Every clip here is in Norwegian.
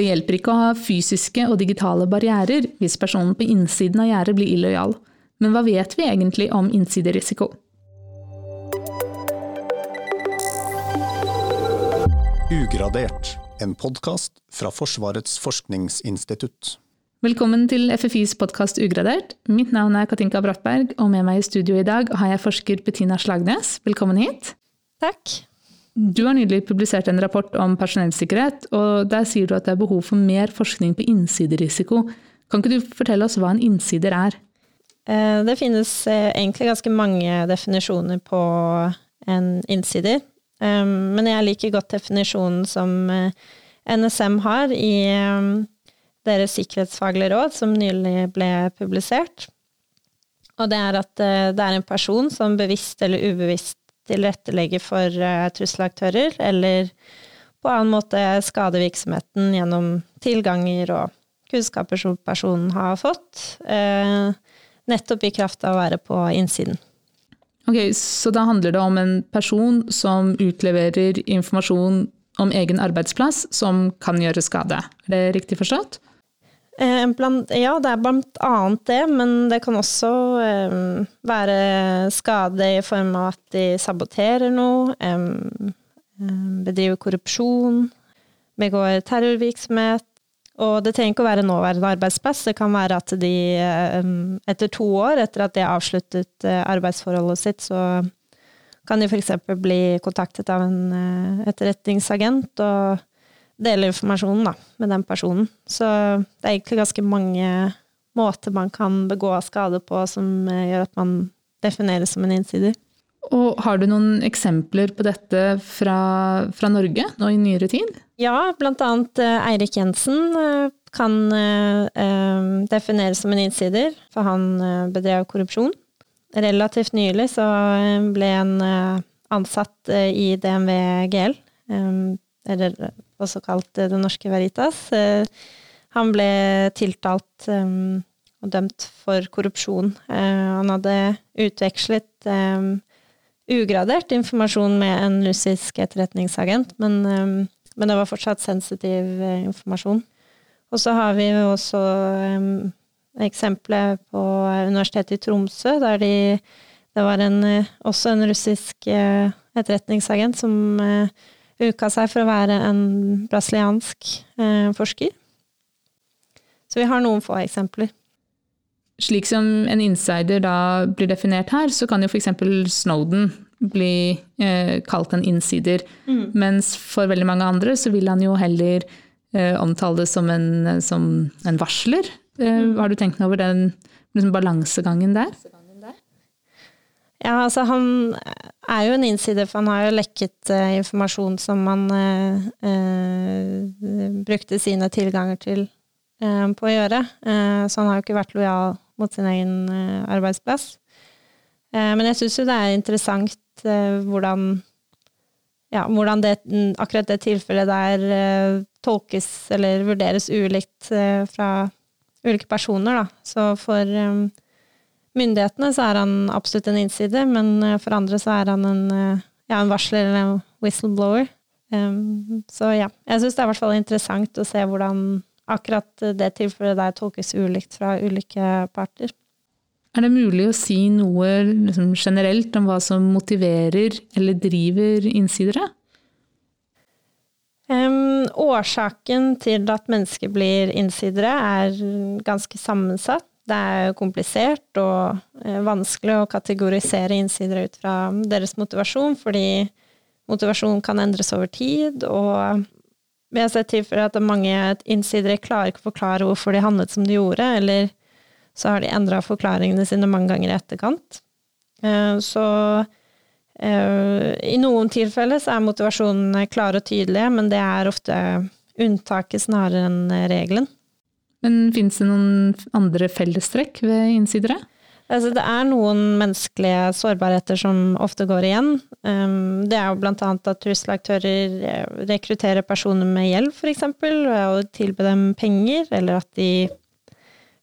Det hjelper ikke å ha fysiske og digitale barrierer hvis personen på innsiden av gjerdet blir illojal. Men hva vet vi egentlig om innsiderisiko? Ugradert, en podkast fra Forsvarets forskningsinstitutt. Velkommen til FFIs podkast Ugradert. Mitt navn er Katinka Brattberg, og med meg i studio i dag har jeg forsker Bettina Slagnes. Velkommen hit. Takk. Du har nylig publisert en rapport om personellsikkerhet, og der sier du at det er behov for mer forskning på innsiderisiko. Kan ikke du fortelle oss hva en innsider er? Eh, det finnes eh, egentlig ganske mange definisjoner på en innsider. Um, men jeg liker godt definisjonen som NSM har i deres sikkerhetsfaglige råd, som nylig ble publisert. Og det er at det er en person som bevisst eller ubevisst tilrettelegger for uh, trusselaktører, eller på annen måte skade virksomheten gjennom tilganger og kunnskaper som personen har fått, nettopp i kraft av å være på innsiden. Ok, Så da handler det om en person som utleverer informasjon om egen arbeidsplass som kan gjøre skade. Er det riktig forstått? Eh, ja, det er blant annet det, men det kan også eh, være skade i form av at de saboterer noe, bedriver korrupsjon, begår terrorvirksomhet, og det trenger ikke å være nåværende arbeidsplass, det kan være at de etter to år etter at de har avsluttet eh, arbeidsforholdet sitt, så kan de f.eks. bli kontaktet av en etterretningsagent og dele informasjonen da, med den personen. Så det er egentlig ganske mange måter man kan begå skade på som gjør at man defineres som en innsider. Og har du noen eksempler på dette fra, fra Norge nå i nyere tid? Ja, blant annet uh, Eirik Jensen uh, kan defineres som en innsider, for han bedrev korrupsjon. Relativt nylig så ble en ansatt i DNV GL, eller også kalt Det Norske Veritas. Han ble tiltalt og dømt for korrupsjon. Han hadde utvekslet ugradert informasjon med en russisk etterretningsagent, men, men det var fortsatt sensitiv eh, informasjon. Og så har vi jo også eksempelet på Universitetet i Tromsø, der de, det var en, eh, også en russisk eh, etterretningsagent som uka seg for å være en brasiliansk forsker. Så vi har noen få eksempler. Slik som en insider da blir definert her, så kan jo f.eks. Snowden bli eh, kalt en insider. Mm. Mens for veldig mange andre så vil han jo heller eh, omtale det som en, som en varsler. Eh, mm. Har du tenkt noe over den liksom, balansegangen der? Ja, altså han er jo en innsider, for han har jo lekket uh, informasjon som han uh, brukte sine tilganger til på å gjøre. så han har jo ikke vært lojal mot sin egen arbeidsplass. Men jeg syns jo det er interessant hvordan, ja, hvordan det, akkurat det tilfellet der tolkes eller vurderes ulikt fra ulike personer, da. Så for myndighetene så er han absolutt en innside, men for andre så er han en, ja, en varsler eller en whistleblower. så ja, jeg syns det er i hvert fall interessant å se hvordan akkurat det tilfellet der tolkes ulikt fra ulike parter. Er det mulig å si noe liksom, generelt om hva som motiverer eller driver innsidere? Um, årsaken til at mennesker blir innsidere, er ganske sammensatt. Det er komplisert og uh, vanskelig å kategorisere innsidere ut fra deres motivasjon, fordi motivasjon kan endres over tid, og vi har sett tilfeller at mange innsidere klarer ikke å forklare hvorfor de handlet som de gjorde, eller så har de endra forklaringene sine mange ganger i etterkant. Eh, så eh, i noen tilfeller så er motivasjonene klare og tydelige, men det er ofte unntaket snarere enn regelen. Men finnes det noen andre fellestrekk ved innsidere? Altså, det er noen menneskelige sårbarheter som ofte går igjen. Um, det er jo annet at trusselaktører eh, rekrutterer personer med gjeld, f.eks., ved å tilby dem penger, eller at de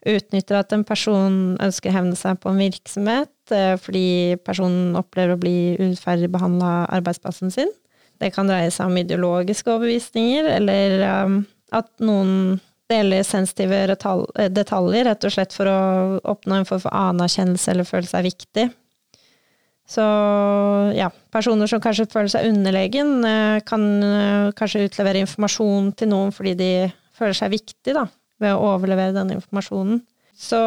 utnytter at en person ønsker å hevne seg på en virksomhet eh, fordi personen opplever å bli urettferdig behandla av arbeidsplassen sin. Det kan dreie seg om ideologiske overbevisninger, eller um, At noen deler sensitive detaljer, rett og slett for å oppnå en form for anerkjennelse eller føle seg viktig. Så ja, personer som kanskje føler seg underlegen, kan kanskje utlevere informasjon til noen fordi de føler seg viktig da, ved å overlevere den informasjonen. Så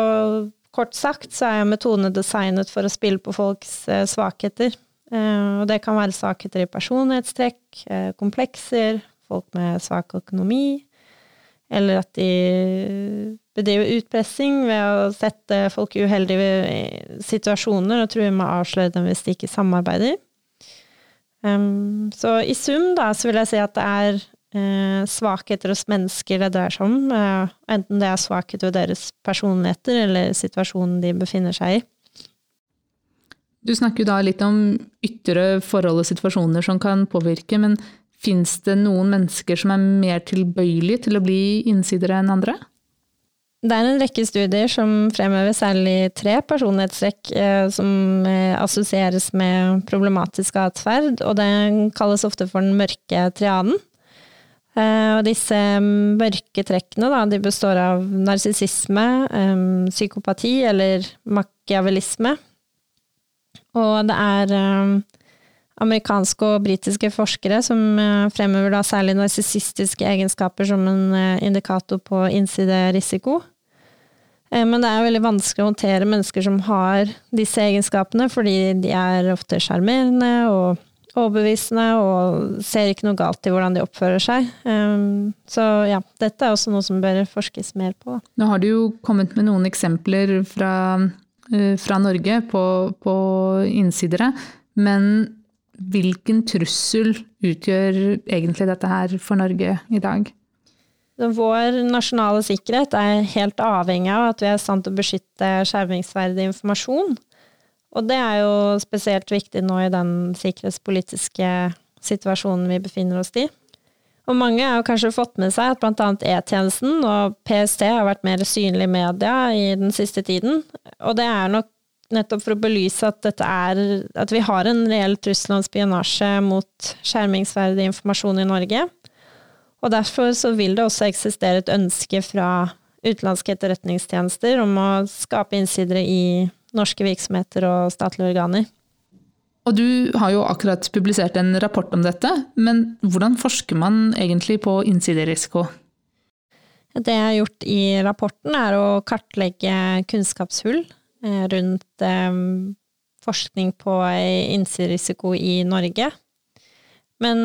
kort sagt så er metodene designet for å spille på folks svakheter. Og det kan være svakheter i personlighetstrekk, komplekser, folk med svak økonomi, eller at de bedriver utpressing ved å sette folk i uheldige situasjoner og true med å avsløre dem hvis de ikke samarbeider. Um, så i sum da, så vil jeg si at det er uh, svakheter hos mennesker det dreier seg om. Uh, enten det er svakheter ved deres personligheter eller situasjonen de befinner seg i. Du snakker jo da litt om ytre forhold og situasjoner som kan påvirke, men Fins det noen mennesker som er mer tilbøyelige til å bli innsidere enn andre? Det er en rekke studier som fremhever særlig tre personlighetstrekk eh, som eh, assosieres med problematisk atferd, og den kalles ofte for den mørke triaden. Eh, og disse mørke trekkene da, de består av narsissisme, psykopati eller makiavelisme. Og det er amerikanske og britiske forskere som eh, fremhever da særlig narsissistiske egenskaper som en eh, indikator på innsiderisiko. Eh, men det er veldig vanskelig å håndtere mennesker som har disse egenskapene, fordi de er ofte sjarmerende og overbevisende og ser ikke noe galt i hvordan de oppfører seg. Så ja, dette er også noe som bør forskes mer på. Nå har du jo kommet med noen eksempler fra, fra Norge på, på innsidere, men Hvilken trussel utgjør egentlig dette her for Norge i dag? Vår nasjonale sikkerhet er helt avhengig av at vi er i stand til å beskytte skjermingsverdig informasjon. Og det er jo spesielt viktig nå i den sikkerhetspolitiske situasjonen vi befinner oss i. Og mange har kanskje fått med seg at bl.a. E-tjenesten og PST har vært mer synlig i media i den siste tiden. Og det er nok nettopp for å belyse at dette er At vi har en reell trussel om spionasje mot skjermingsverdig informasjon i Norge. Og derfor så vil det også eksistere et ønske fra utenlandske etterretningstjenester om å skape innsidere i norske virksomheter og statlige organer. Og du har jo akkurat publisert en rapport om dette, men hvordan forsker man egentlig på innsiderisiko? Det jeg har gjort i rapporten, er å kartlegge kunnskapshull rundt eh, forskning på innsiderisiko i Norge. Men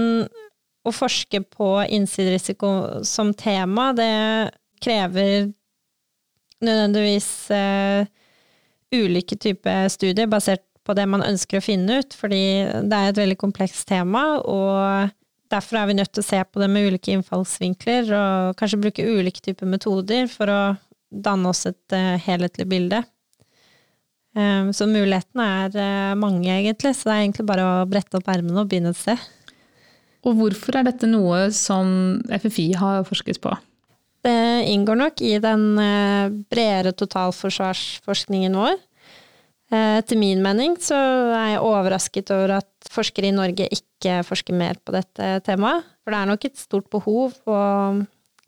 å forske på innsiderisiko som tema, det krever nødvendigvis uh, ulike typer studier basert på det man ønsker å finne ut, fordi det er et veldig komplekst tema, og derfor er vi nødt til å se på det med ulike innfallsvinkler, og kanskje bruke ulike typer metoder for å danne oss et helhetlig bilde. Ehm, så mulighetene er eh, mange, egentlig. Så det er egentlig bare å brette opp ermene og begynne et sted. Og hvorfor er dette noe som FFI har forsket på? Det inngår nok i den eh, bredere totalforsvarsforskningen vår. Til etter min mening så er jeg overrasket over at forskere i Norge ikke forsker mer på dette temaet. For det er nok et stort behov, og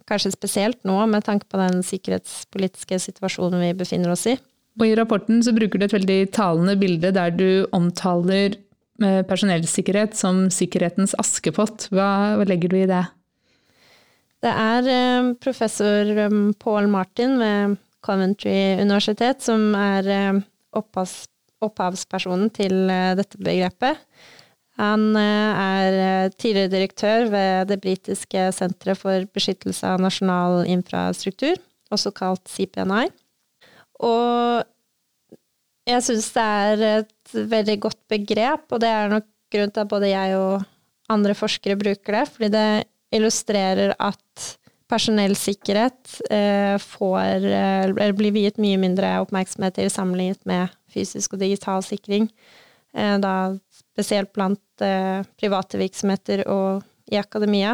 kanskje spesielt nå med tanke på den sikkerhetspolitiske situasjonen vi befinner oss i. Og I rapporten så bruker du et veldig talende bilde der du omtaler eh, personellsikkerhet som sikkerhetens askepott. Hva, hva legger du i det? Det er eh, professor eh, Paul Martin ved Coventry universitet som er opphavspersonen til dette begrepet. Han er tidligere direktør ved det britiske senteret for beskyttelse av nasjonal infrastruktur, også kalt CPNI. Og jeg syns det er et veldig godt begrep, og det er nok grunnen til at både jeg og andre forskere bruker det, fordi det illustrerer at personellsikkerhet eh, får, eh, eller blir viet mye mindre oppmerksomhet til sammenlignet med fysisk og digital sikring. Eh, da spesielt blant private virksomheter og i akademia.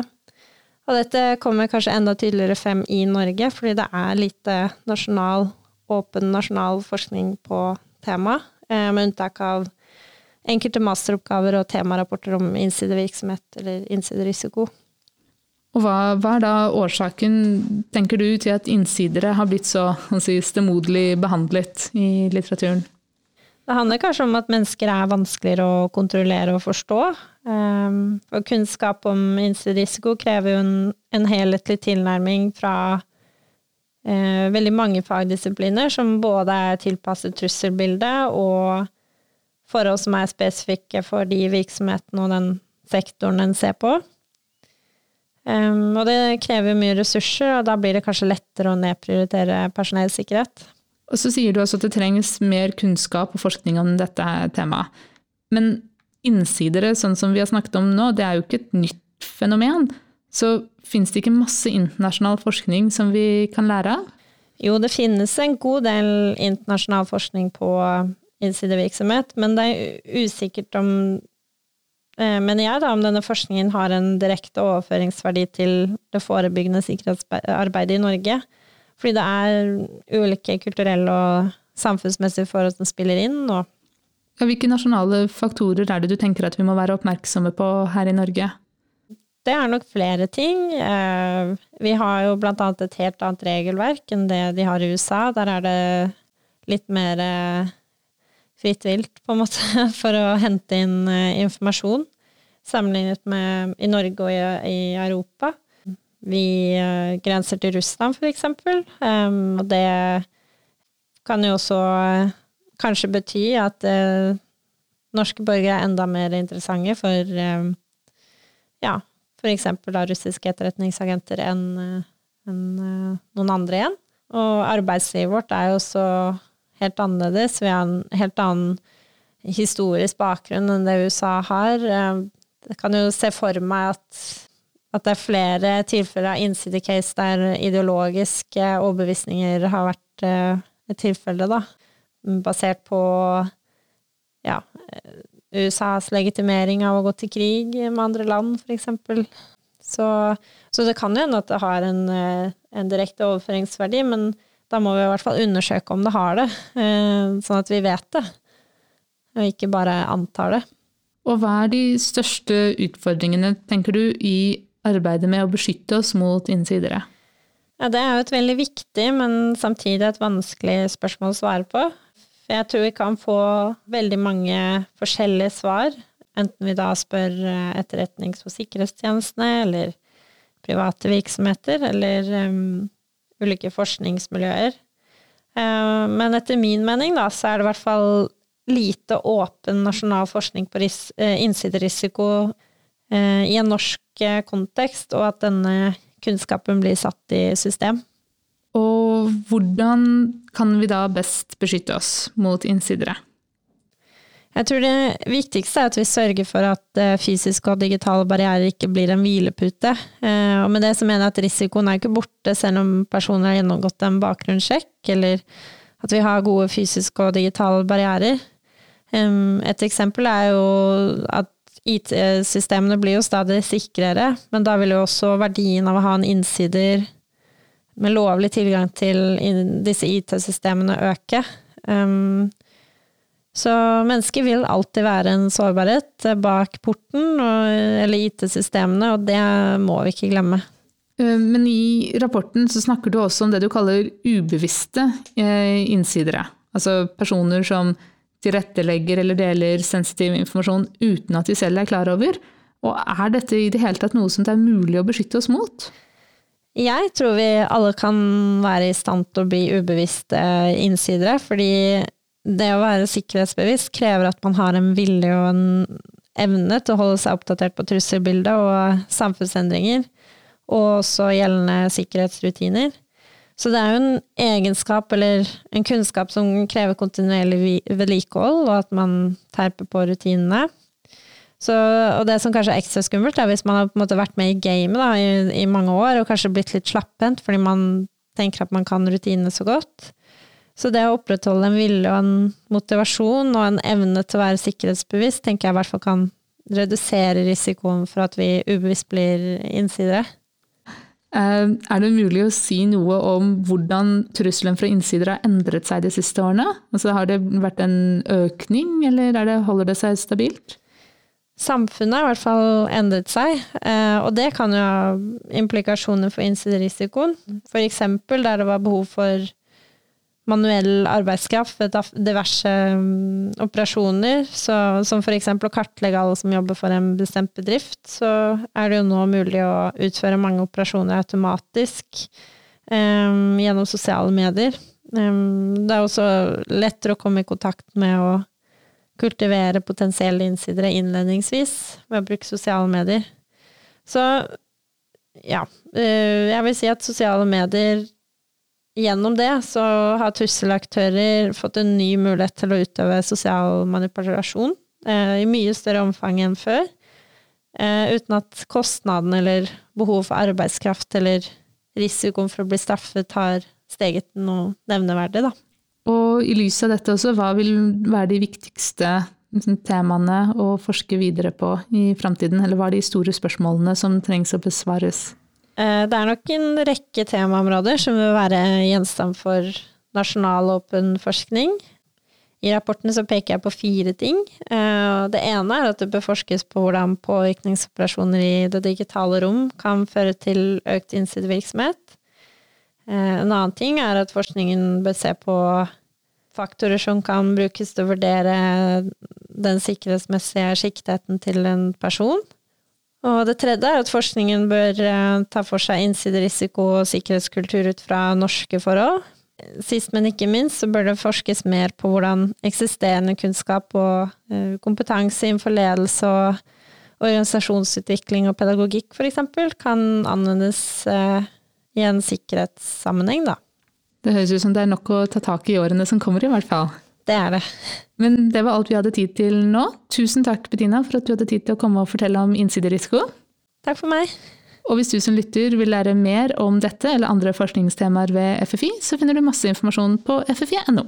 Og dette kommer kanskje enda tydeligere frem i Norge, fordi det er lite nasjonal åpen nasjonal forskning på temaet, eh, med unntak av enkelte masteroppgaver og temarapporter om innsidevirksomhet eller innsiderisiko. Og hva, hva, er da årsaken, tenker du, til at innsidere har blitt så si, stemoderlig behandlet i litteraturen? Det handler kanskje om at mennesker er vanskeligere å kontrollere og forstå. Um, og kunnskap om innsiderisiko krever jo en, en helhetlig tilnærming fra uh, veldig mange fagdisipliner, som både er tilpasset trusselbildet og forhold som er spesifikke for de virksomhetene og den sektoren en ser på. Um, og det krever mye ressurser, og da blir det kanskje lettere å nedprioritere personellsikkerhet. Og så sier du også at det trengs mer kunnskap og forskning om dette temaet. Men innsidere, sånn som vi har snakket om nå, det er jo ikke et nytt fenomen. Så finnes det ikke masse internasjonal forskning som vi kan lære av? Jo, det finnes en god del internasjonal forskning på innsidevirksomhet, men det er usikkert om Eh, mener jeg, da, om denne forskningen har en direkte overføringsverdi til det forebyggende sikkerhetsarbeidet i Norge. Fordi det er ulike kulturelle og samfunnsmessige forhold som spiller inn. Og ja, hvilke nasjonale faktorer er det du tenker at vi må være oppmerksomme på her i Norge? Det er nok flere ting. Eh, vi har jo blant annet et helt annet regelverk enn det de har i USA. Der er det litt mer eh, fritt vilt, på en måte, for å hente inn eh, informasjon. Sammenlignet med i Norge og i, Europa. Vi grenser til Russland, for eksempel. Um, og det kan jo også kanskje bety at norske borgere er enda mer interessante for ja, eksempel russiske etterretningsagenter enn en, noen andre igjen. Og arbeidslivet vårt er jo også helt annerledes. Vi har en helt annen historisk bakgrunn enn det USA har. Eh, jeg kan jo se for meg at, at det er flere tilfeller av innsidecase der ideologiske overbevisninger har vært eh, et tilfelle, da. Basert på ja, USAs legitimering av å gå til krig med andre land, eksempel. Så, så det kan jo hende at det har en, eh, en direkte overføringsverdi, men da må vi i hvert fall undersøke om det har det, eh, sånn at vi vet det, og ikke bare antar det. Og hva er de største utfordringene, tenker du, i arbeidet med å beskytte oss mot innsidere? Ja, det er jo et veldig viktig, men samtidig et vanskelig spørsmål å svare på. Jeg tror vi kan få veldig mange forskjellige svar, enten vi da spør eh, etterretnings- og sikkerhetstjenestene, eller private virksomheter, eller um, ulike forskningsmiljøer. Uh, men etter min mening, da, så er det i hvert fall lite åpen nasjonal forskning på ris innsiderisiko uh, i en norsk kontekst, og at denne kunnskapen blir satt i system. Og hvordan kan vi da best beskytte oss mot innsidere? Jeg tror det viktigste er at vi sørger for at eh, fysiske og digitale barrierer ikke blir en hvilepute. Eh, og med det så mener jeg at risikoen er ikke borte selv om personer har gjennomgått en bakgrunnssjekk, eller at vi har gode fysiske og digitale barrierer. Et eksempel er jo at IT-systemene blir jo stadig sikrere, men da vil jo også verdien av å ha en innsider med lovlig tilgang til disse IT-systemene øke. Um, så mennesker vil alltid være en sårbarhet bak porten og, eller IT-systemene, og det må vi ikke glemme. Eh, men i rapporten så snakker du også om det du kaller ubevisste eh, innsidere. Altså personer som tilrettelegger eller deler sensitiv informasjon uten at de selv er klar over. Og er dette i det hele tatt noe som det er mulig å beskytte oss mot? Jeg tror vi alle kan være i stand til å bli ubevisste innsidere, fordi det å være sikkerhetsbevisst krever at man har en vilje og en evne til å holde seg oppdatert på trusselbildet og samfunnsendringer, og også gjeldende sikkerhetsrutiner. Så det er jo en egenskap eller en kunnskap som krever kontinuerlig vedlikehold, og at man terper på rutinene. Så, og det som kanskje er ekstra skummelt, er hvis man har på en måte vært med i gamet i, i, mange år og kanskje blitt litt slapphendt fordi man tenker at man kan rutinene så godt. Så det å opprettholde en vilje og en motivasjon og en evne til å være sikkerhetsbevisst, tenker jeg i hvert fall kan redusere risikoen for at vi ubevisst blir innsidere. Eh, er det mulig å si noe om hvordan trusselen fra innsidere har endret seg de siste årene? Altså, har det vært en økning, eller det, holder det seg stabilt? Samfunnet har i hvert fall endret seg, eh, og det kan jo ha implikasjoner for innsiderisikoen. Eksempel der det var behov for manuell arbeidskraft ved diverse um, operasjoner, så, som f.eks. å kartlegge alle som jobber for en bestemt bedrift, så er det jo nå mulig å utføre mange operasjoner automatisk um, gjennom sosiale medier. Um, det er også lettere å komme i kontakt med å kultivere potensielle innsidere innledningsvis ved å bruke sosiale medier. Så ja, uh, jeg vil si at sosiale medier Gjennom det så har trusselaktører fått en ny mulighet til å utøve sosial manipulasjon eh, i mye større omfang enn før, eh, uten at kostnaden eller behovet for arbeidskraft eller risikoen for å bli straffet har steget noe nevneverdig, da. Og i lys av dette også, hva vil være de viktigste liksom, temaene å forske videre på i framtiden, eller hva er de store spørsmålene som trengs å besvares? Eh, det er nok en rekke temaområder som vil være gjenstand for nasjonal åpen forskning. I rapporten så peker jeg på fire ting. Eh, det ene er at det bør forskes på hvordan påvirkningsoperasjoner i det digitale rom kan føre til økt innsidevirksomhet. Eh, en annen ting er at forskningen bør se på faktorer som kan brukes til å vurdere den sikkerhetsmessige siktheten til en person. Og det tredje er at forskningen bør eh, ta for seg innsiderisiko og sikkerhetskultur ut fra norske forhold. Sist, men ikke minst, så bør det forskes mer på hvordan eksisterende kunnskap og eh, kompetanse innenfor ledelse og organisasjonsutvikling og pedagogikk f.eks. kan anvendes i en sikkerhetssammenheng, da. Det høres ut som det er nok å ta tak i årene som kommer, i hvert fall. Det er det. Men det var alt vi hadde tid til nå. Tusen takk, Bettina, for at du hadde tid til å komme og fortelle om innsiderisiko. Takk for meg. Og hvis du som lytter vil lære mer om dette eller andre forskningstemaer ved FFI, så finner du masse informasjon på ffi.no.